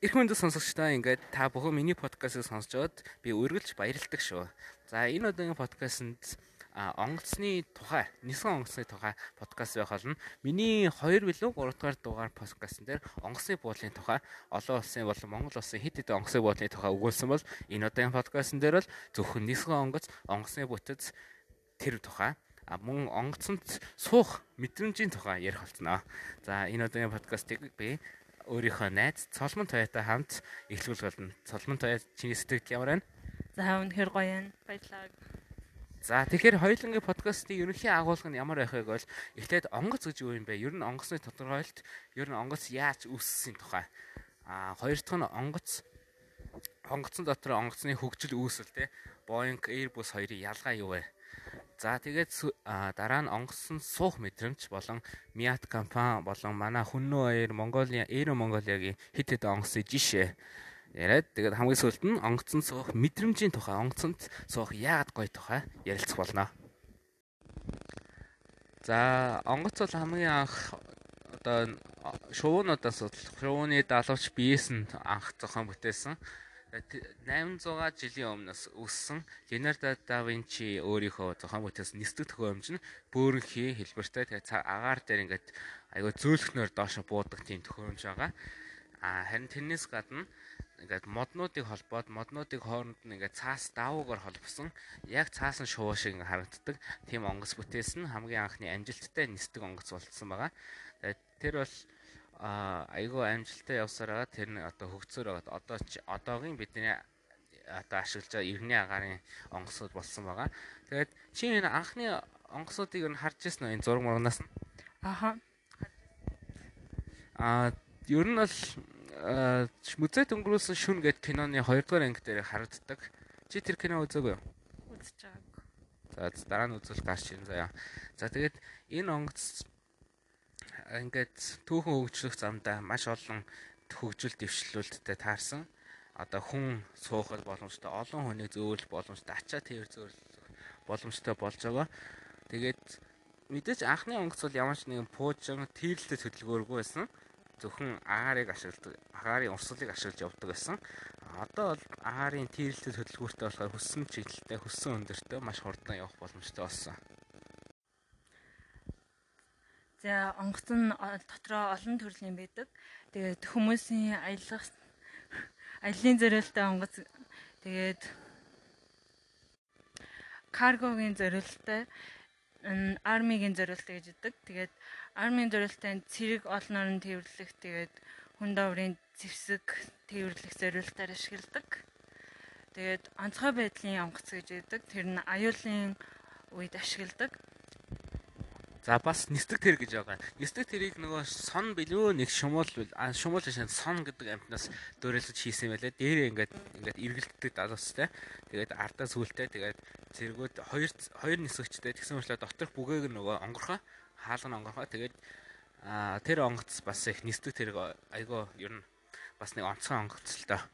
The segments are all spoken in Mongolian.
Ирэх мэнд сонсогчдаа ингээд та бүхэн миний подкастыг сонсож байгаад би үргэлж баярлагдав шүү. За энэ удаагийн подкастэнд онгоцны тухай, нисэн онгоцны тухай подкаст байх болно. Миний 2 билүү 3 дугаар дугаар подкастн дээр онгоцны буудлын тухай олон улсын болон Монгол улсын хэд хэдэн онгоцны буудлын тухай өгүүлсэн бол энэ удаагийн подкастн дээр л зөвхөн нисэн онгоц, онгоцны бүтэц тэр тухай а мөн онгоцонд суух мэдрэмжийн тухай ярих болцноо. За энэ удаагийн подкастыг би өөрийнхөө найз Цолмон Тоётой хамт эхлүүлэх болно. Цолмон Тоё чиний сэтгэл ямар байна? За үнэхээр гоё юм. Баярлалаа. За тэгэхээр хоёулангийн подкастын ерөнхий агуулга нь ямар байх вэ гэвэл эхлээд онгоц гэж юу юм бэ? Ер нь онгоцны тодорхойлолт, ер нь онгоц яаж үүссийн тухай. А хоёр дахь нь онгоц онгоцон дотор онгоцны хөгжил үүсэл те Boeing Airbus хоёрын ялгаа юу вэ? За тэгээд дараа нь онгоцсон суух мэдрэмж болон Miat компани болон манай Хүннүү Air Mongolia Air Mongolia-гийн хит хит онгоцны жишээ яриад тэгээд хамгийн сүүлд нь онгоцсон суух мэдрэмжийн тухай онгоцонд суух яагаад гоё тухай ярилцах болно. За онгоц бол хамгийн анх одоо шувуунуудаас шувууны далавч биес нь анх зохион бүтээсэн 800 жилийн өмнөөс өссөн Леонардо да Винчи өөрийнхөө зохион бүтээсэн нисдэг төхөөрөмж нь бөөрөнхий хэлбэртэй тэгээ агаар дээр ингээд айгүй зөөлхнөр доошо буудаг тийм төхөөрөмж байгаа. А харин тэрнээс гадна ингээд моднуудыг холбоод моднуудыг хооронд нь ингээд цаас давуугаар холбосон яг цаасан шувуу шиг харагддаг тийм онгоц бүтээсэн хамгийн анхны амжилттай нисдэг онгоц болцсон байгаа. Тэр бол айгүй амжилттай явсаар байгаа. Тэр нь одоо хөгцөөр байгаа. Одоо одоогийн бидний одоо ашиглаж байгаа иргэний агаарын онгоцуд болсон байгаа. Тэгээд чи энэ анхны онгоцуудыг нь харж ирсэн үү энэ зураг мурнаас нь? Аха. А ер нь бол музейд өнгөрүүлсэн шүн гэдэг киноны 2 дугаар анги дээр харагддаг. Чи тэр кино үзээгүй юу? Үзэж байгаагүй. За дараа нь үзвэл гарч ирэн заяа. За тэгээд энэ онгоц ингээд түүхэн хөгжлөх замдаа маш олон хөгжил дэвшлүүлэлттэй таарсан. Одоо хүн суухад боломжтой, олон хүнийг зөөлөх боломжтой, ачаа тээвэр зөөлөх боломжтой болж байгаа. Тэгээд мэдээж анхны онгоц бол ямар ч нэгэн пуужин тийлэлтэй хөдөлгөөргүй байсан. Зөвхөн агаарыг ашигладаг, агаарын урсгалыг ашиглаж явдаг байсан. Одоо бол агаарын тийлэлтэй хөдөлгөөртэй болохоор хөссөн чиглэлтэй, хөссөн өндөртэй маш хурдан явах боломжтой болсон. За онгоц нь дотроо олон төрлийн байдаг. Тэгээд хүмүүсийн аялах аялын зориулалтаа онгоц тэгээд каргогийн зориулалтаа армигийн зориулалтаа гэж өгдөг. Тэгээд армийн зориулалтаа цэрэг олноор нь тээвэрлэх тэгээд хүн даврын зэвсэг тээвэрлэх зориулалтаар ашигладаг. Тэгээд онцгой байдлын онгоц гэж өгдөг. Тэр нь аюулын үед ашигладаг. За бас нисдэг тэр гэж байгаа. Нисдэг тэрийг нөгөө сон билүү нэг шумуул шумуул шин сон гэдэг амтнаас дөөрөлж хийсэн байлээ. Дээрээ ингээд ингээд эргэлддэг далуустай. Тэгээд ардаа сүултэй тэгээд зэргүүд хоёр хоёр нисгчтэй тэгсэн мэтлээ доторх бүгээг нөгөө онгорхоо хаалган онгорхоо тэгээд тэр онгоц бас их нисдэг тэрэг айгаа ер нь бас нэг онцгой онгоц л доо.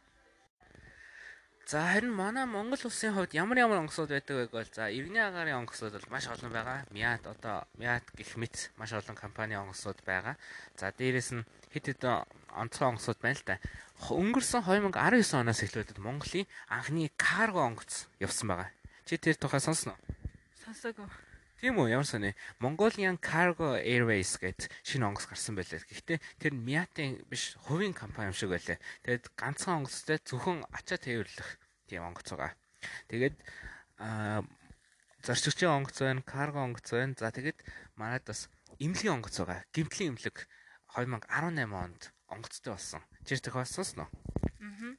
За харин манай Монгол улсын хувьд ямар ямар онгоцууд байдаг вэ гэвэл за иргэний агаарын онгоцууд бол маш олон байгаа. Miat одоо Miat гэх мэт маш олон компани онгоцууд байгаа. За дээрэс нь хэд хэдэн онцгой онгоцууд байна л да. Өнгөрсөн 2019 оноос эхлээд Монголын анхны карго онгоц явсан байгаа. Чи тэр тухай сонсноо? Сонсоогүй. Тийм үү, ямар сони. Mongolian Cargo Airways гэдэг шинэ онгоц гарсан байлээ. Гэхдээ тэр Miat-ийн биш, хувийн компани юм шиг байлээ. Тэгээд ганцхан онгоцтой зөвхөн ачаа тээвэрлэх тийм онгоц байгаа. Тэгээд аа зарчигчийн онгоц байна, карго онгоц байна. За тэгээд манайд бас эмнэлгийн онгоц байгаа. Гимтлийн эмнэлэг 2018 онд онгоцтой болсон. Чир тохиос сонсноо? Аа.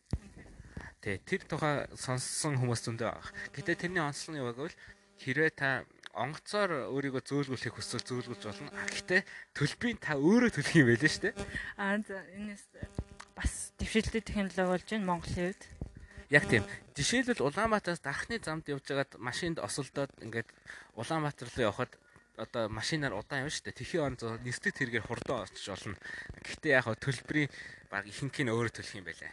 Тэгээ тэр тухай сонссон хүмүүс зөндөө байгаа. Гэтэ тэрний онцлог нь юу гэвэл хэрвээ та онгоцоор өөрийгөө зөөлгүүлэхийг хүсвэл зөөлгүүлж болно. Гэхдээ төлбөрийн та өөрөө төлөх юм байлээ шүү дээ. Аа за энэс бас дэвшилттэй технологи болж байна Монголын хувьд. Яг тийм. Жишээлбэл Улаанбаатараас дархны замд явж байгаад машинд осолдоод ингээд Улаанбаатар руу явхад одоо машинаар удаан явна шүү дээ. Тэхийн он нисдэг тэргээр хурдан очиж болно. Гэхдээ яг төлбөрийн баг ихэнх нь өөрөө төлөх юм байлаа.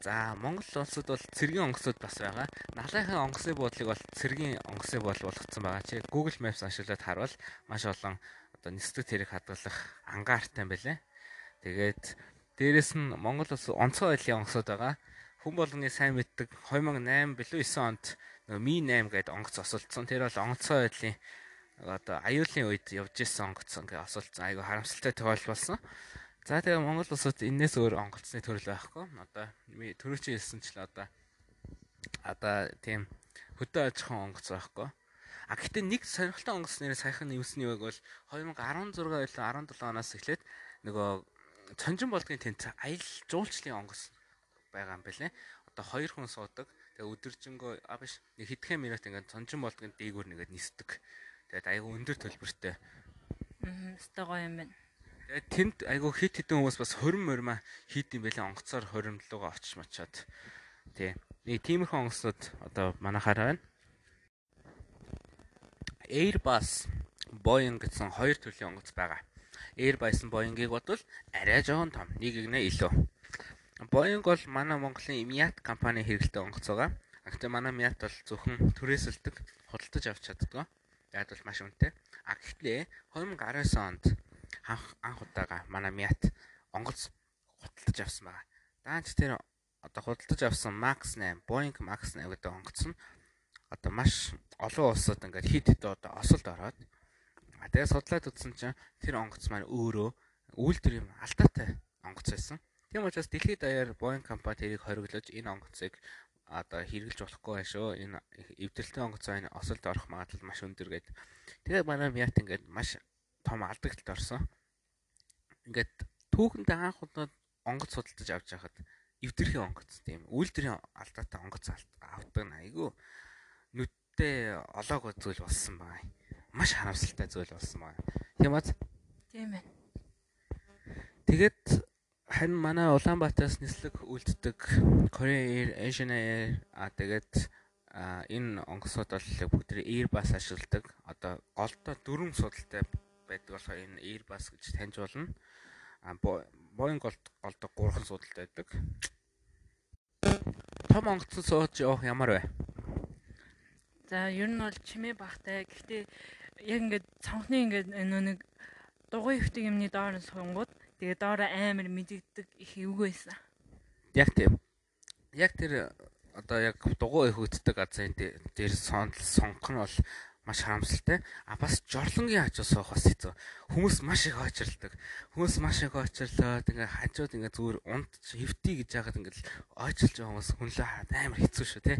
За Монгол улсад бол цэргийн онгоцууд бас байгаа. Налайхын онгоцны буудлыг бол цэргийн онгоцны буудал болгоцсон байгаа. Чи Google Maps ашиглаад харвал маш олон одоо нисдэг тэрэг хадгалах ангаартай юм байлаа. Тэгээд Дээрээс нь Монгол улс онцгой байдлын онгоцод байгаа. Хүн болгоны сайн мэддэг 2008 билүү 9 онд нөгөө Ми 8 гэдэг онгоц осолцсон. Тэр бол онцгой байдлын одоо аюулын үед явж исэн онгоц ингээ осолцсон. Айгу харамсалтай тохиолдол болсон. За тэгээ Монгол улсад энэс өөр онгоцны төрөл байхгүй. Одоо төрөөч хэлсэн ч л одоо одоо тийм хөдөө аж ахуйн онгоц байхгүй. А гэхдээ нэг сонирхолтой онгоц нэрээ саяхан нэмсэн үг бол 2016 байлаа 17 оноос эхлээд нөгөө цонжин болдгийн тэнц аял жуулчлалын онгоц байгаа юм байна лээ. Одоо хоёр хүн суудаг. Тэгээ өдөржингөө а биш нэг хэдхэн минут ингээд цонжин болдгийн дээгүүр нэгээд нисдэг. Тэгээд аягүй өндөр төлбөртэй. Аа, стого юм байна. Тэгээд тэнд айгу хит хитэн хүмүүс бас хорим морьма хийд юм байлаа онгоцоор хоримлууга очиж мачаад. Тий. Нэг тиймэрхүү онгоцнууд одоо манахаар байна. Airbus, Boeing гэсэн хоёр төрлийн онгоц байгаа. Airbus нь Boeing-ийг бодвол арай жоохон том, нэг игнэ илүү. Boeing бол манай Монголын Miat компани хэрэглэдэг онгоц байгаа. Гэхдээ манай Miat бол зөвхөн түрээсэлдэг, худалдаж авч чаддаг. Яг бол маш үнэтэй. А гэхдээ 2019 онд анх удаага манай Miat онгоц худалдаж авсан байгаа. Даанч тэр одоо худалдаж авсан Max 8, Boeing Max 8 гэдэг онгоц нь одоо маш олон улсад ингээд хит хит одоо осолд ороод тэгээ судлаад үзсэн чинь тэр онгоц маань өөрөө үйлдвэр юм алдаатай онгоц байсан. Тийм учраас дэлхийд даяар Boeing компани тэрийг хориглож энэ онгоцыг одоо хэрэгжилж болохгүй байх шүү. Энэ эвдэлтэй онгоц маань осолд орох магадлал маш өндөр гэдэг. Тэгээ манай Miat ингээд маш том алдагталд орсон. Ингээд түүхэндээ анх удаа онгоц судалдаж авч байхад эвдэрхийн онгоц тийм үйлдвэрийн алдаатай онгоц авдаг айгүй нүдтэй олоог зүйл болсон баа. Маш харамсалтай зүйл болсон баа. Тийм үү? Тийм ээ. Тэгээд харин манай Улаанбаатараас нислэг үлддэг Korean Air, Asian Air а тэгээд энэ онгоцнууд бол бүгд Airbus ашигладаг. Одоо голдоо дөрвөн судалтай байдаг болохоор энэ Airbus гэж таньж болно. А Boeing голд голдог 3 судалтай байдаг. Том онгоцон сууж явах ямар вэ? За ер нь бол чимээ багтай. Гэхдээ яг ингээд цонхны ингээд нэг дугуй хөвтөг юмны доор нь сунгууд тэгээ доор амар мэдэгдэг их эвгүй байсан. Яг тийм. Яг тэр одоо яг дугуй хөвтдөг газрын дээр сонгох нь бол маш харамсалтай. А бас жорлонгийн хажуу суух бас хэцүү. Хүмүүс маш их очирладаг. Хүмүүс маш их очирлоод ингээ хажууд ингээ зүгээр унд хөвтий гэж яагаад ингээ ойчилж байгаа хүмүүс хүнлээ хараад амар хэцүү шүү те.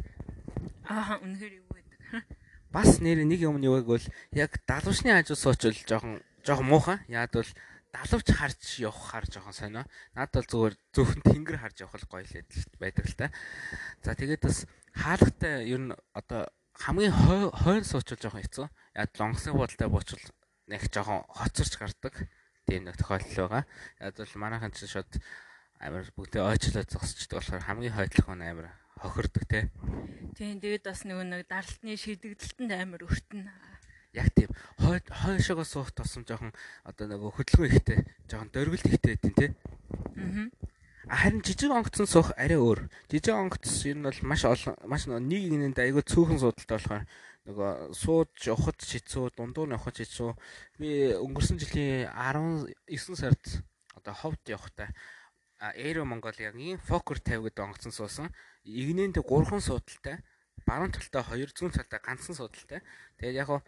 Аа үнэхээр юу байдаг. Бас нэр нэг юм юу гэвэл яг далавчны хажуу суучвал жоохон жоохон муухан. Яад бол далавч харж явахаар жоохон сонио. Наад бол зүгээр зөвхөн тэнгэр харж явах л гоё л байдаг л та. За тэгээд бас хаалгатай ер нь одоо хамгийн хойно суучвал жоохон хэцүү. Яг лонгсын бодолтой буучвал нэг жоохон хоцорч гардаг. Тийм нэг тохиолдол байгаа. Яг бол манайхан ч шууд амар бүгдээ ойчлоод зогсчдаг болохоор хамгийн хойдлох нь амар хохирдог те. Тийм тэгээд бас нөгөө нэг даралтны шийдэгдэлтэнд амар өртөн. Яг тийм хой хойшоогоо суух тосом жоохон одоо нөгөө хөдөлгөөн ихтэй, жоохон дөрвөлт ихтэй байдیں۔ те. Аа. Харин жижиг онгоцон суух арай өөр. Жижиг онгоц ер нь бол маш олон маш нэг игнэнд айгүй цөөхөн судалтай болохоор нөгөө сууд явахд шийцүү, дундуур нь явахд шийцүү. Би өнгөрсөн жилийн 19 сард одоо ховд явахдаа Aero Mongolia-гийн Fokker 50 гэдэг онгоцон суусан. Игнэнд 3хан судалтай, баруун талдаа 2 зүүн талдаа ганцхан судалтай. Тэгээд яг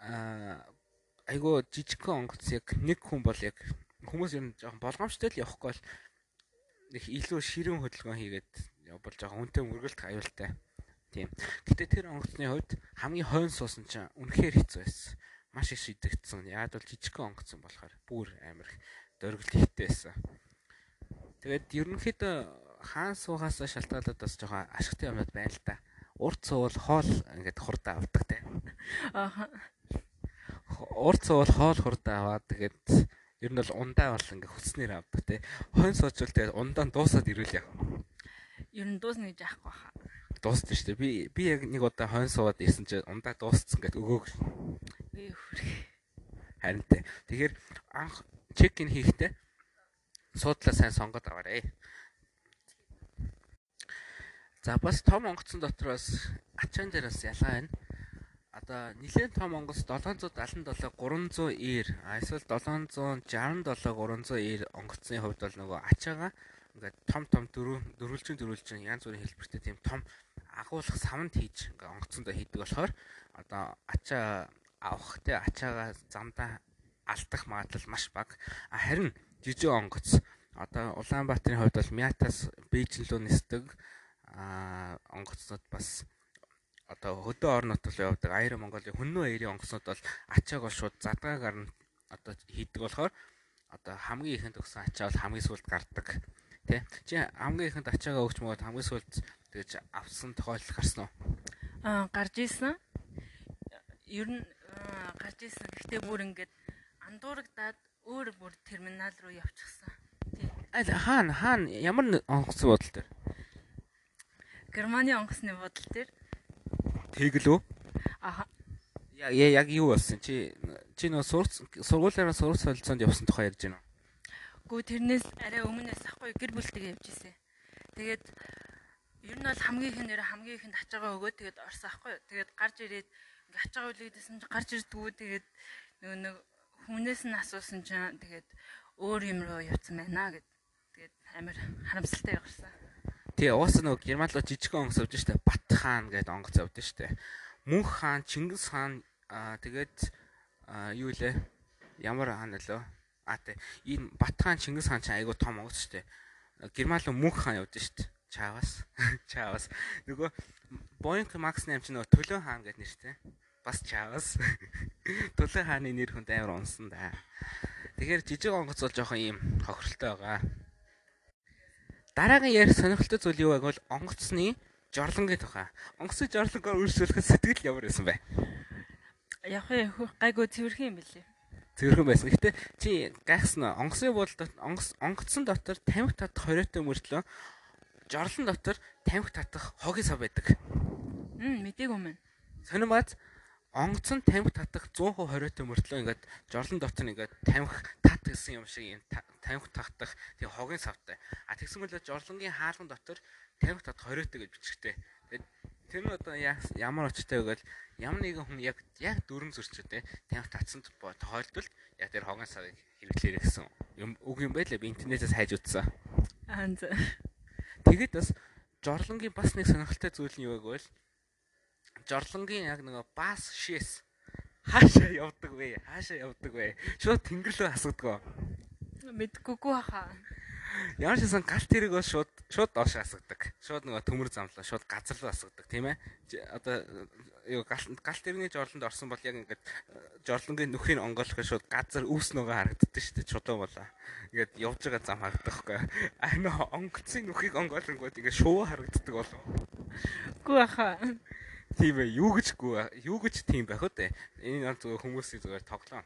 айгүй жижигхэн онгоц яг нэг хүн бол яг хүмүүс ер нь жоохон болгоомжтой л явахгүй бол их илүү ширүүн хөдөлгөөн хийгээд явбал жоохон үнэтэй мөргөлт аюултай. Тийм. Гэтэ тэр онгоцны хувьд хамгийн хойно суусан чинь үнэхээр хэцүү байсан. Маш их шидэгдсэн. Яг бол жижигхэн онгоцсон болохоор бүр амар дөргөл байсан. Тэгээд ерөнхийдөө хаан суугаас шалтгаалаад бас жоохон ашигтай юмнууд байна л да. Урт суувал хоол ингээд хурдаа авдаг те. Аа. Урт суувал хоол хурдаа аваад тэгээд Ер нь бол ундаа бол ингээ хүснээр авдаг те. Хойн суучвал тэгээд ундаа дуусаад ирүүл яах. Ер нь дуусна гэж яахгүй хаа. Дуусна шүү дээ. Би би яг нэг удаа хойн суугаад ирсэн чинь ундаа дуусцсан гэдэг өгөөг. Харин те. Тэгэхээр анх чек ин хийхдээ суудлаа сайн сонгоод аваарэ. За бас том онгоцон дотор бас ачаан дээр бас ялгаа байна. Одоо нэлээд том онгоц 777 300 ир эсвэл 767 300 ир онгоцны хувьд бол нөгөө ачаага ингээд том том дөрөв дөрвөлжин дөрвөлжин янз бүрийн хэлбэртэй тийм том агуулах савнд хийж ингээд онгоцондоо хийдэг болохоор одоо ачаа авах те ачаага замдаа алдах магадлал маш бага. Харин жижиг онгоц одоо Улаанбаатарын хувьд бол Мятас Бээжин рүү нисдэг онгоцнууд бас одоо хөдөө орнот руу явдаг. Аэро Монголын хүннөө эерийн онгоцнууд бол ачааг бол шууд задгаагаар нь одоо хийдэг болохоор одоо хамгийн ихэнд өгсөн ачаа бол хамгийн сүлд гардаг тий чи хамгийн ихэнд ачаагаа өгч мөгөөд хамгийн сүлд тэгж авсан тохиолдол гарсан уу? Аа гарч ийсэн. Ер нь гарч ийсэн. Гэхдээ бүр ингээд андуурагдаад өөр бүр терминал руу явчихсан. Тий хаана хаана? Ямар онгоцны бодол дээр Германы онгоцны бодол дээр Тэгэл үү? Аа. Яг юу болсон? Чи чи нөө сурц сургуулаараа сурц солилцоонд явсан тухай ярьж байна уу? Гүү тэрнээс арай өмнөөс ахгүй гэр бүлтэйгээ явж ирсэн. Тэгээд ер нь бол хамгийн их нэр хамгийн ихэнд ачаагаа өгөө тэгээд орсон ахгүй. Тэгээд гарч ирээд ингээ ачаагаа үлээдсэн чи гарч ирдгүү тэгээд нөгөө нэг хүнээс нь асуусан чинь тэгээд өөр юм руу явцсан байна гэд. Тэгээд амар харамсалтай гарсан. Тэгээ уусаа нөгөө Герман руу жижигхэн онгоц авж штэ. Бат хаан гэдэг онгоц авд штэ. Мөнх хаан, Чингис хаан аа тэгээд юу лээ? Ямар хаан нөлөө? Аа тий. Энэ Бат хаан, Чингис хаан ч айгу том онгоц штэ. Герман руу мөнх хаан явд штэ. Чаавас. Чаавас. Нөгөө Boeing Max 8 ч нөгөө төлөө хаан гэдэг нэртэй. Бас чаавас. Төлөө хааны нэр хүнд амар унсан да. Тэгэхээр жижиг онгоц бол жоохон ийм хохиролтой байгаа. Дараагийн ярих сонирхолтой зүйл юу вэ гэвэл онгоцны жорлонгийн тухай. Онгоцны жорлонгоор үргэлжлүүлэхэд сэтгэл ямар байсан бэ? Яг гайгүй цэвэрхэн юм билээ. Цэвэрхэн байсан. Гэтэ чи гайхсан онгоцны буудалд онгоц онгоцсон дотор тамхи татах хориотой мөртлөө жорлон дотор тамхи татах хогийн сав байдаг. Мм мдэггүй мэн. Сонирмած онгоцон тамхи татах 100% хориотой мөртлөө ингээд жорлон дотор ингээд тамхи тат гэсэн юм шиг юм тамхи татах тийм хогийн савтай. А тэгсэн мөлөө жорлонгийн хаалган дотор тамхи татах хориотой гэж бичгтэй. Тэгээд тэр нь одоо ямар очтой вэ гэвэл ямар нэгэн хүн яг яг дөрөн зөрчтэй тамхи татсан тохиолдолд яг тэр хогийн савыг хэрэглээрэй гэсэн юм үг юм байлаа би интернетээс хайж утсан. Аа. Тэгээд бас жорлонгийн бас нэг сонирхолтой зүйл нь юу вэ гэвэл жорлонгийн яг нөгөө бас шээс хаашаа явдаг вэ? Хаашаа явдаг вэ? Шууд тэнгэр рүү асуудаг. Мэдгүйгүй хаа. Ямар ч гэсэн галт тэрэг бол шууд шууд доош асуудаг. Шууд нөгөө төмөр замлаа шууд газар руу асуудаг тийм ээ. Одоо юу галт тэрэгний жорлонд орсон бол яг ингээд жорлонгийн нүхийг онгойлгох шууд газар үүс нөгөө харагддаг шүү дээ. Чулуу болоо. Ингээд явж байгаа зам харагдах байхгүй. А нөө онгоцын нүхийг онгойлгонгууд ингээд шувуу харагддаг болов. Гүү хаа тийм ээ юу гэжгүй юу гэж тийм байх үү энэ бол зүгээр хүмүүсийн зүгээр тоглоом.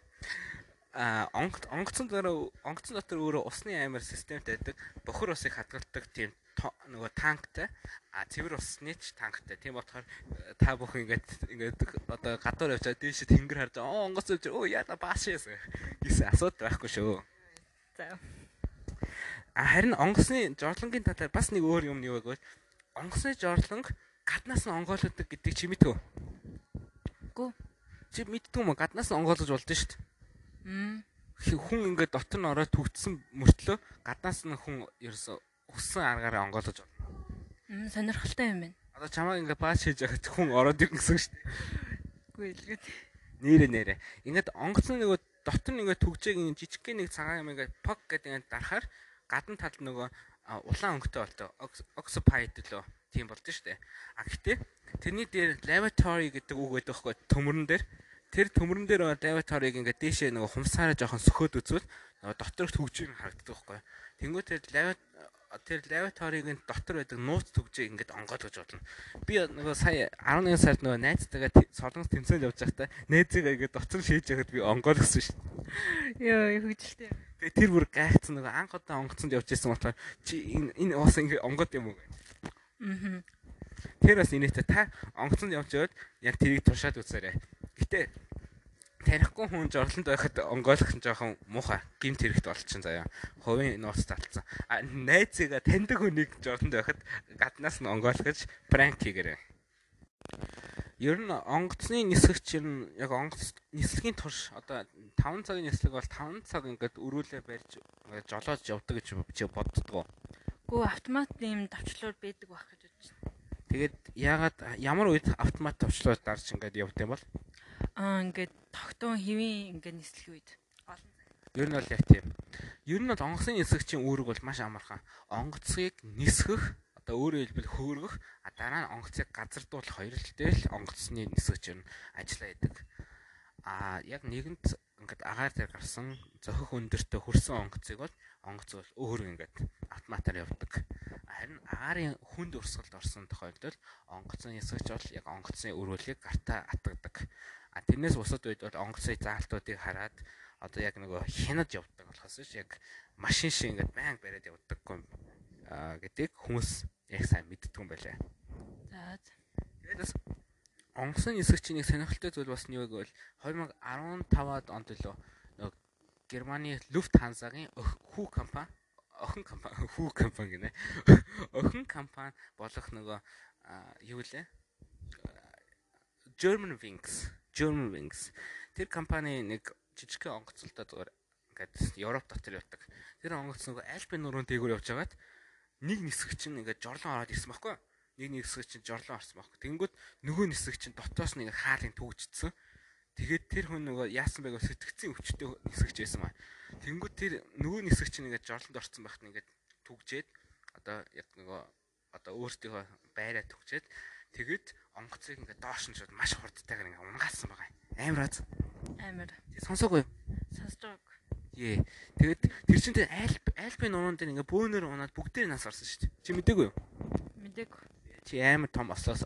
А онгоц онгоцон дээр онгоцон дотор өөрөө усны аймар системтэй байдаг. Бохор усыг хадгалдаг тийм нөгөө танктай. А цэвэр усны ч танктай. Тийм болохоор та бүхэн ингээд ингээд одоо гадуур явчаад дээш тэнгэр харж оо онгоц явж оо яда баашээс гэсэн асуудал байхгүй шүү за. А харин онгоцны жорлонгийн талаар бас нэг өөр юм юу вэ гэвэл онгоцны жорлонг гаднаас нь онгойлдог гэдгийг чи мэдв үү? Гүү. Чи мэддэг юм уу? Гаднаас нь онгойлгож болдсон шүү дээ. Хүн ингээд дотор нь ороод төгтсөн мөртлөө гаднаас нь хүн ерөөсө хүссэн аргаараа онгойлгож болно. Сонирхолтой юм байна. Одоо чамаа ингээд бааш хийж байгаа хүн ороод ирнэ гэсэн шүү дээ. Үгүй илгээд. Нэрэ нэрэ. Ингээд онгоцны нөгөө дотор нь ингээд төгжээг жижигхэн нэг цагаан юм ингээд пок гэдэг ингээд дарахаар гадна талд нөгөө улаан өнгөтэй болтой occupied лөө тийм болд нь штэ. А гэхдээ тэрний дээр lavatory гэдэг үг байдаг байхгүй төмөрн дээр тэр төмөрн дээр lavatory-г ингээд дээшээ нөгөө хумсаараа жоохон сөхөөд үзвэл дотор төгжийг харагддаг байхгүй. Тэнгүүт тэр тэр lavatory-гийн дотор байдаг нууц төгжийг ингээд онгойлгож болно. Би нөгөө сая 11 сард нөгөө найзтайгаа солонгос тэмцээнд явж байхдаа нээзээ ингээд дотор шийдэж байхад би онгойлгосон шүү дээ. Йоо, хөвгөлтэй. Тэгээ тэр бүр гайхсан нөгөө анх удаа онгоцонд явж байсан болохоор чи энэ энэ уус ингээд онгод юм уу гэж. Аа. Тэр бас инээтэй та онгоцонд явж байвал яг тэрийг туршаад үзээрэй. Гэтэ тарихгүй хүн жорлонд байхад онгойлох нь жоохон муухай гимт хэрэгт болчихсон заяа. Хувийн нууц талцсан. А найзыгаа таньдаг хүнийг жорлонд байхад гаднаас нь онгойлгож пранк хийгээрэй. Ер нь онгоцны нисгэгч ер нь яг онгоц нислэгийн турш одоо 5 цагийн нислэг бол 5 цаг ингээд өрүүлээ барьж жолоож явдаг гэж чи боддгоо. Гүү автомат ийм давчлуур байдаг байх гэж бодож байна. Тэгээд яагаад ямар үед автомат давчлуур дарж ингээд явд юм бол? Аа ингээд тогтун хэвийн ингээд нислэх үед. Ер нь бол яг тийм. Ер нь бол онгоцны нисгэгчийн үүрэг бол маш амархан. Онгоцыг нисгэх одоо өөрөөр хэлбэл хөөргөх дараа нь онгоцыг газардуулах хоёр л дээр л онгоцны нисгэж нь ажиллаа идэг. А яг нэгэнт ингээд агаар дээр гарсан зохих өндөртөө хөрсөн онгоцыг бол онгоц бол өөр ингээд автоматар явдаг. Харин агаарын хүнд урсгалд орсон тохиолдолд онгоцны нисгэж бол яг онгоцны өрөөлийг гартаа атгадаг. А тэрнээс бусад үед бол онгоцны заалтуудыг хараад одоо яг нөгөө хянаж явдаг болохоос яг машин шиг ингээд байнга бариад явдаггүй гэдгийг хүмүүс яг сайн мэддэг юм байлаа. За. Тэгээд бас онгоцны нисгчийн нэг сонирхолтой зүйл бас нь юу гэвэл 2015-ад онд лөө нөгөө Германы Lufthansa-гийн хүү компани охин компани хүү компани гинэ. Охин компани болох нөгөө юу лээ? German Wings, German Wings. Тэр компани нэг жижигхэн онгоцолтой зүгээр ингээд Европ дотор явдаг. Тэр онгоц нөгөө Альпийн нуруунд дээгүүр явж байгаад нэг нисгэг чинь ингээд жорлон ороод ирсэн байхгүй нэг нисгэг чинь жорлон орсон байхгүй тэгэнгүүт нөгөө нисгэг чинь дотоос нэг хаалын түгжчихсэн тэгээд тэр хүн нөгөө яасан байг сэтгцийн өвчтөй нисгэж байсан маа тэгэнгүүт тэр нөгөө нисгэг чинь ингээд жорлонд орсон байхад ингээд түгжээд одоо яг нөгөө одоо өөртөө байраа түгжээд тэгэд онгоцыг ингээд доош нь шууд маш хурдтайгаар ингээд унгаасан байгаа амар аз амар сонсоогүй сонсдог Тий. Тэгээд тэр чинь тэр альп альпийн нуурын дээр ингээ бөөнөр унаад бүгдээр нас орсон шүү дээ. Чи мдэггүй юу? Мдэггүй. Чи амар том ослоос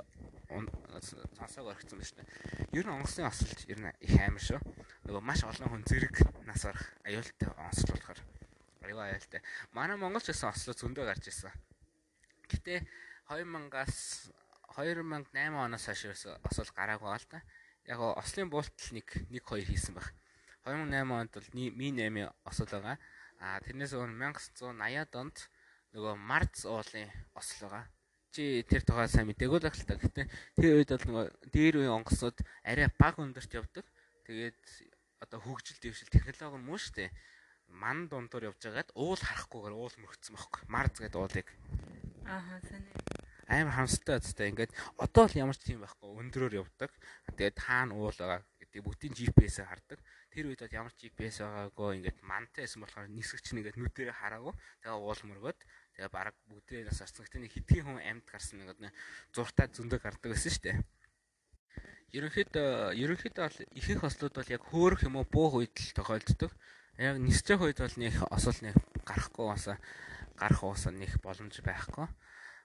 цансааг орхисон байна шүү дээ. Ер нь онгоцны осолч ер нь их амар шүү. Нөгөө маш олон хүн зэрэг нас орох аюултай осол болохоор аюул аюултай. Манай монголч гэсэн ослоо зөндөө гарч ирсэн. Гэтэ 2000-аас 2008 оноос хойш осол гараагүй л та. Яг ослын буултал нэг 1 2 хийсэн баг. 2008 онд бол ми 8 осол байгаа. А тэрнээс өмнө 1980-ад онд нөгөө Марц уулын осол байгаа. Чи тэр тухай сайн мэдээгүй л ахalta. Гэтэ тэр үед бол нөгөө дээр үеийн онгоцнууд арай бага өндөрт явдаг. Тэгээд одоо хөгжил дэвшил технологи муу штэ. Ман дундуур явж байгаад уул харахгүйгээр уул мөрөгцсөн байхгүй. Марц гэдэг уулыг. Ааха сайн. Амар хамстай үстэй. Ингээд одоо л ямар ч тийм байхгүй. Өндөрөөр явдаг. Тэгээд хаана уул байгаа гэдэг бүгдийн GPS-ээр хардаг тэр үед бол ямар ч GPS байгаагүй ингээд мантай байсан болохоор нисгч нь ингээд нүдэрээ хараагүй тэгээ уул мөргөөд тэгээ баг бүгдээ нас арсан гэхдээ нэг хитгэн хүн амьд гарсан нэг зуртаа зөндөг гардаг байсан шүү дээ. Ерөнхийдөө ерөнхийдөө бол ихэнх ослууд бол яг хөөрөх юм уу буух үед л тохиолддог. Яг нисчих үед бол нэг осол нэг гарахгүй баса гарах уусаа нэг боломж байхгүй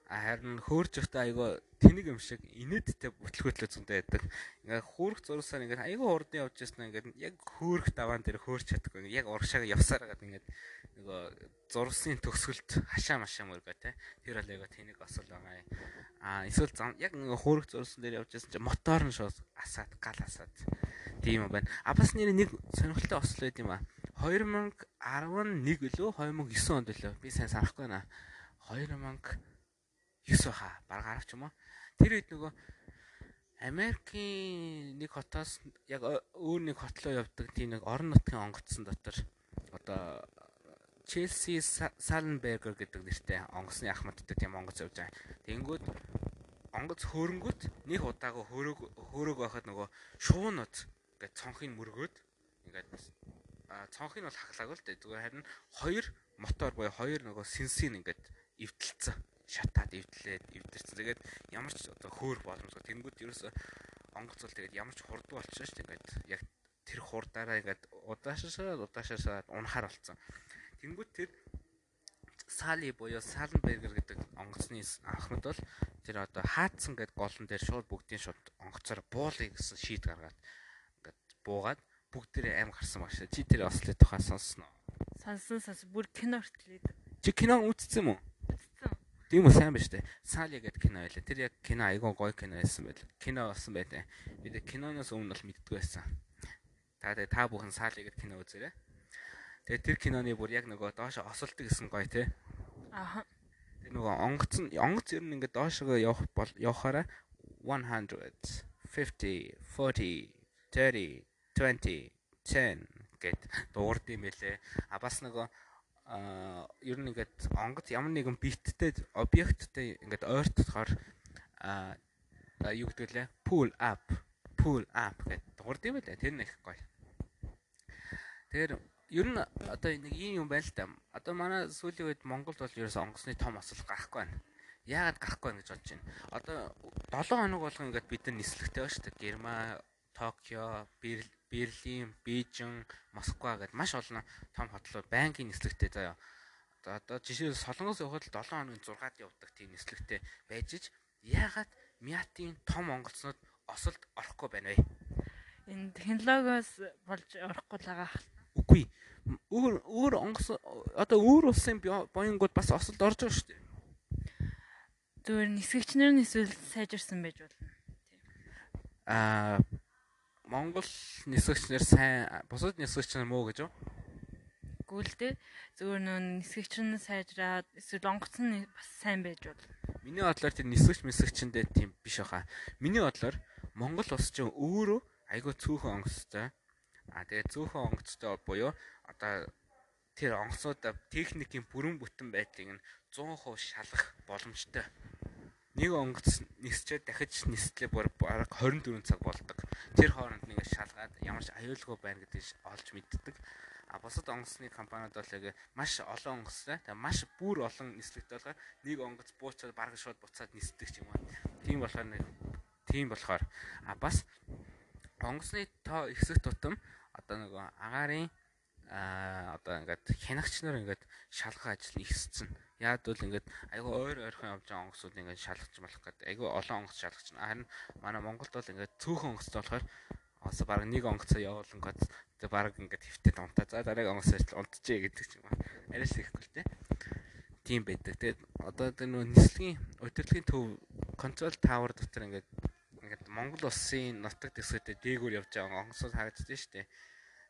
харин хөөрж өгтөө айгаа тэнэг юм шиг инээдтэй бүтлгөөтлөө зөндөө байдаг. Ингээ хөөрх зурсаар ингээ айгаа урд явж яснаа ингээ яг хөөрх даваан дээр хөөрч чадахгүй. Яг урагшаага явсаар гад ингээ нөгөө зурсын төгсгөлд хашаа машаа мөргөө те. Тэр бол айгаа тэнэг осол байгаа. Аа эсвэл яг ингээ хөөрх зурсан дээр явж ясан чи мотор нь шууд асаад гал асаад тийм юм байна. А бас нэр нэг сонирхолтой осол байд юм а. 2011 лөө 2009 онд лөө би сайн санахгүй байна. 2000 9 баха баг гарав ч юм уу. Тэр үед нөгөө Америкийн нэг хотоос яг өөр нэг хот руу явдаг тийм нэг орон нутгийн онгоцсон дотор одоо Челси Саленбергер гэдэг нэртэй онгоцны ахмадтай тийм онгоц явж байгаа. Тэнгүүд онгоц хөөрөнгөт нэг удаагаа хөрөг хөрөг байхад нөгөө шуунууд ингээд цонхыг мөргөөд ингээд цонхыг бол хаглаагүй л дээ. Зүгээр харин хоёр мотор буюу хоёр нөгөө сенсийг ингээд эвдэлцэн шатаад эвдлээд эвдэрсэн. Тэгээд ямар ч одоо хөөр боломжгүй. Тэнгүүд ерөөсө онгоц бол тэгээд ямар ч хурдан болчихсон шүү дээ. Ингээд яг тэр хурдаараа ингээд удаашаа удаашаа унахаар болцсон. Тэнгүүд тэр Сали буюу Саленбергер гэдэг онгоцны анхмад бол тэр одоо хаацсан гэдэг голон дээр шууд бүгдийн шууд онгоцоор буулъя гэсэн шийд гаргаад ингээд буугаад бүгдээрээ аим гарсан багш. Чи тэр ослын тухай сонссон уу? Сонссон сонс бүр кино хүртэл. Чи кино үзсэн юм уу? Үү сайн ба штэ. Сали гэдэг кино байлаа. Тэр яг кино айгүй гоё кино байсан байл. Кино болсон байлаа. Би тэг киноноос өмнө бол мэддгүй байсан. Та та бүхэн Сали гэдэг кино үзээрэй. Тэгээ тэр киноны бүр яг нөгөө доош осолдог гэсэн гоё те. Аха. Тэр нөгөө онгоц нь онгоц ер нь ингээд доошоо явах бол явахаараа 100 50 40 30 20 10 гэд дуурд юм байлээ. А бас нөгөө а ер нь ингээд онгоц ямар нэгэн биттэй объекттэй ингээд ойртохоор а юу гэдэг лээ pull up pull up гэд дуурд юм байлээ. Тэр нэг гоё. Тэгэхээр ер нь одоо нэг ийм юм байна л да. Одоо манай сүүлийн үед Монголд бол ерөөс онгоцны том осол гарахгүй байна. Яагаад гарахгүй байна гэж бодож байна. Одоо 7 хоног болгон ингээд бид нар нислэгтэй ба шүү дээ. Герман, Токио, Берлин, Бээжин, Москва гэдээ маш олон том хотлууд банкын нислэгтэй заяа. Одоо жишээ Солонгос явахад 7 хоногийн 6-ад явдаг тийм нислэгтэй байж ич яагаад Мятийн том онголцнууд осолд орохгүй байна вэ? Энэ технологиос болж орохгүй л байгаа. Үгүй. Өөр өөр онгоц одоо өөр улсын боингууд бас осолд орж байгаа шүү дээ зүгээр нисгэгчнэр нь эсвэл сайжирсан байж болно. Аа Монгол нисгэгчнэр сайн бусад нисгэгчнэр муу гэж үү? Гүйлдэ зүгээр нөө нисгэгч нь сайжраад эсвэл онгоц нь бас сайн байж болно. Миний бодлоор тэр нисгэгч мэсгэгчэндээ тийм биш баха. Миний бодлоор Монгол улс чинь өөрөө айгүй цөөхөн онгоцтой. Аа тэгээ цөөхөн онгоцтой буюу одоо тэр онгоцнуудаа техникийн бүрэн бүтэн байдлыг нь 100% шалгах боломжтой нэг онгоц нисчээд дахиж нислээ бүр бараг 24 цаг болдог. Тэр хооронд нэг шалгаад ямар ч аюулгүй байна гэдгийг олж мэддэг. А бусад онгоцны компаниуд бол яг маш олон онгоцтой. Тэгээ маш бүр олон нислэгтэй болохоор нэг онгоц буучаад бараг шууд буцаад нисдэг юм уу. Тийм болохоор нэг тийм болохоор а бас онгоцны тоо ихсэх тутам одоо нэг агаарын а одоо ингээд хянагч нар ингээд шалгах ажил ихссэн. Яад бол ингээд айгүй ойр ойрхон явж байгаа онгоцууд ингээд шалгаж болох гэдэг. Айгүй олон онгоц шалгаж байна. Харин манай Монголд бол ингээд цөөхөн онгоцтой болохоор ос баг нэг онгоцоо явуулан гот тэг баг ингээд хөвтөд унтаа. За дараагийн онгоц ажил унтжээ гэдэг ч юм аа. Арайс ихгүй л те. Тийм байдаг. Тэгээд одоо тэр нөө нислэгийн өдөрлөгийн төв контрол тавар дотор ингээд ингээд Монгол улсын нутаг дэсгэдээ дээгүүр явж байгаа онгоцууд харагдаж штэ.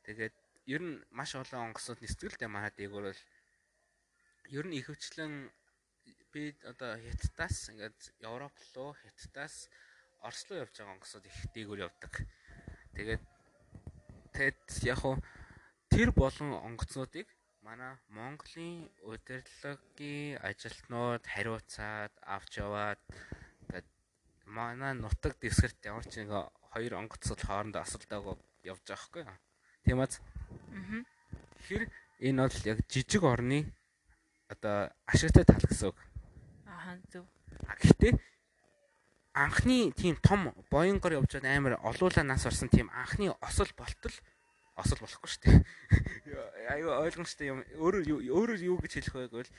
Тэгээд ер нь маш олон онгоцууд нисдэгтэй манай дээгүүр бол ер нь ихэвчлэн би одоо Хятадаас ингээд Европ руу Хятадаас Орос руу явж байгаа онгоцууд их дээгүүр явдаг. Тэгээд тэгэд яг хуу тэр болон онгоцнуудыг манай Монголын удирдлагын ажилтнууд хариуцаад авч яваад ингээд манай нутаг дэвсгэрт ямар ч нэг хоёр онгоцод хоорондоо асуултаагаа явж байгаа хгүй. Тийм аз. Аа. Тэр энэ бол яг жижиг орны одоо ашигтай тал гэсэн үг. Аа зөв. Гэхдээ анхны тийм том боёнгоор явж байгаа амар олуулаа нас орсон тийм анхны осол болтол осол болохгүй шүү дээ. Аюу ойлгомжтой юм. Өөрөөр өөрөөр юу гэж хэлэх вэ гэвэл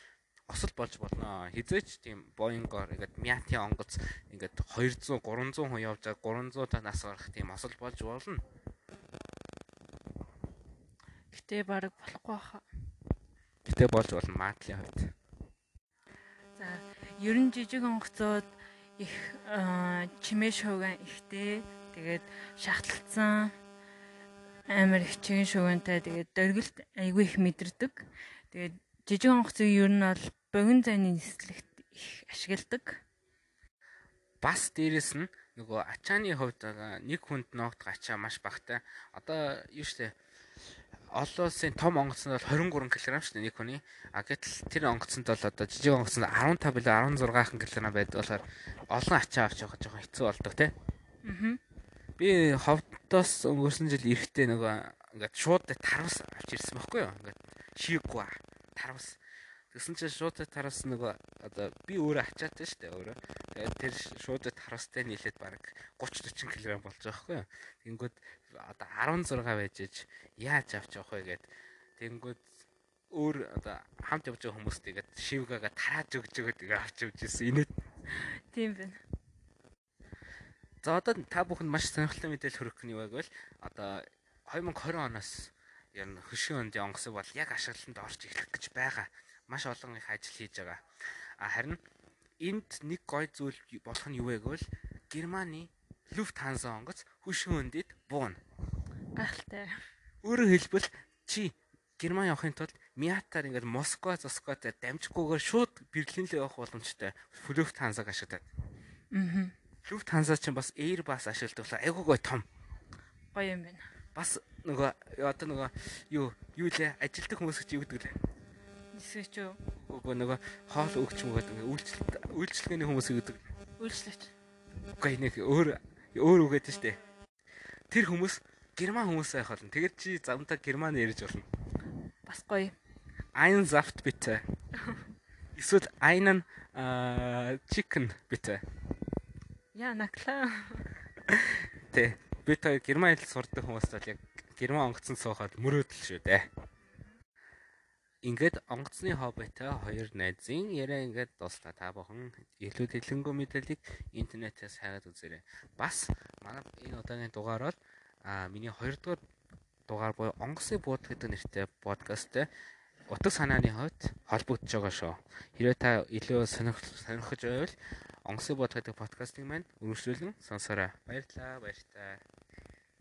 осол болж болно. Хизээч тийм боёнгоор ингээд мяти онгоц ингээд 200 300 хүн явж байгаа 300 та нас гарах тийм осол болж болно. Гэтэ баг болохгүй хаа. Гэтэ болж болно матлын хувьд. За, ер нь жижиг онгоцоод их чимээ шууган ихтэй. Тэгээд шахталцсан амар их чигэн шуугантай тэгээд дөргөлт айгүй их мэдэрдэг. Тэгээд жижиг онгоцыг ер нь бол богино зайны нислэгт их ашигладаг. Бас дээрэс нь нөгөө ачааны хувьд нэг хүнд ноогдох ачаа маш багтай. Одоо юу штэ олон улсын том онгоц нь бол 23 кг шүү дээ нэг хүний. А гэтэл тэр онгоцонд бол одоо жижиг онгоц нь 15 билүү 16 кг байдаг болохоор олон ачаа авч явах жоохон хэцүү болдог тий. Аа. Би ховдоос өнгөрсөн жил эрэхтэй нөгөө ингээд шууд тарвас авч ирсэн байхгүй юу? Ингээд шийггүй тарвас. Тэгсэн чинь шууд тараас нөгөө одоо би өөрөө ачаатай шүү дээ өөрөө. Тэгээд тэр шууд тараастай нийлээд баг 30 40 кг болж байгаа байхгүй юу. Тэнгүүд одоо 16 байж иж яаж авч явах вэ гэд тэнгүүд өөр одоо хамт явж байгаа хүмүүст тэгээд шивгаага тарааж өгч өгöd ингээ авч явж ирсэн. Инээд тийм байна. За одоо та бүхэнд маш сонирхолтой мэдээлэл хүргэх нь юу вэ гэвэл одоо 2020 оноос ер нь хөшийн өндийн онгоцыг бол яг ашиглалтанд орж эхлэх гэж байгаа. Маш олон их ажил хийж байгаа. А харин энд нэг гой зүйл болох нь юу вэ гэвэл Германы Люфтханза онгоц хөшийн өндөд бууна. Гайхалтай. Өөрөөр хэлбэл чи Герман явахын тулд Миатаар ингээд Москва засгаатай дамжихгүйгээр шууд Берлин рүү явах боломжтой. Люфтханзаг ашиглаад. Аа. Lufthansa чинь бас Airbus ашигладаг айгуу гой том. Гоё юм байна. Бас нөгөө одоо нөгөө юу юу лээ ажилтдаг хүмүүс гэж юу гэдэг лээ. Эсвэл ч? Үгүй нөгөө хоол өгч мөгөөд ингээ үйлчлэлт үйлчлэгээний хүмүүс гэдэг. Үйлчлэгч. Үгүй нэг өөр өөр үгээд штэ. Тэр хүмүүс герман хүмүүс байх болно. Тэгээд чи замтаа герман ярьж болно. Бас гоё. Einen Saft bitte. Эсвэл einen äh, chicken bitte. Яа наклаа. Тэ. Би та герман хэл сурдаг хүмүүст бол яг герман онгоцон суухад мөрөөдөл шүү дээ. Ингээд онгоцны хоббитой хоёр найзын яриа ингээд дуслаа. Та бүхэн илүү дэлгэнгүй мэдээллийг интернетээс хайгаад үзээрэй. Бас манай энэ удаагийн дугаар бол а миний хоёрдугаар дугаар буюу онгоцны бууд гэдэг нэртэй подкасттэй утга санааны хувьд холбогдож байгаа шүү. Хэрвээ та илүү сонирхож байвал онгоцны бууд гэдэг подкастыг маань үргэлжлүүлэн сонсоорой. Баярлалаа, баяртай.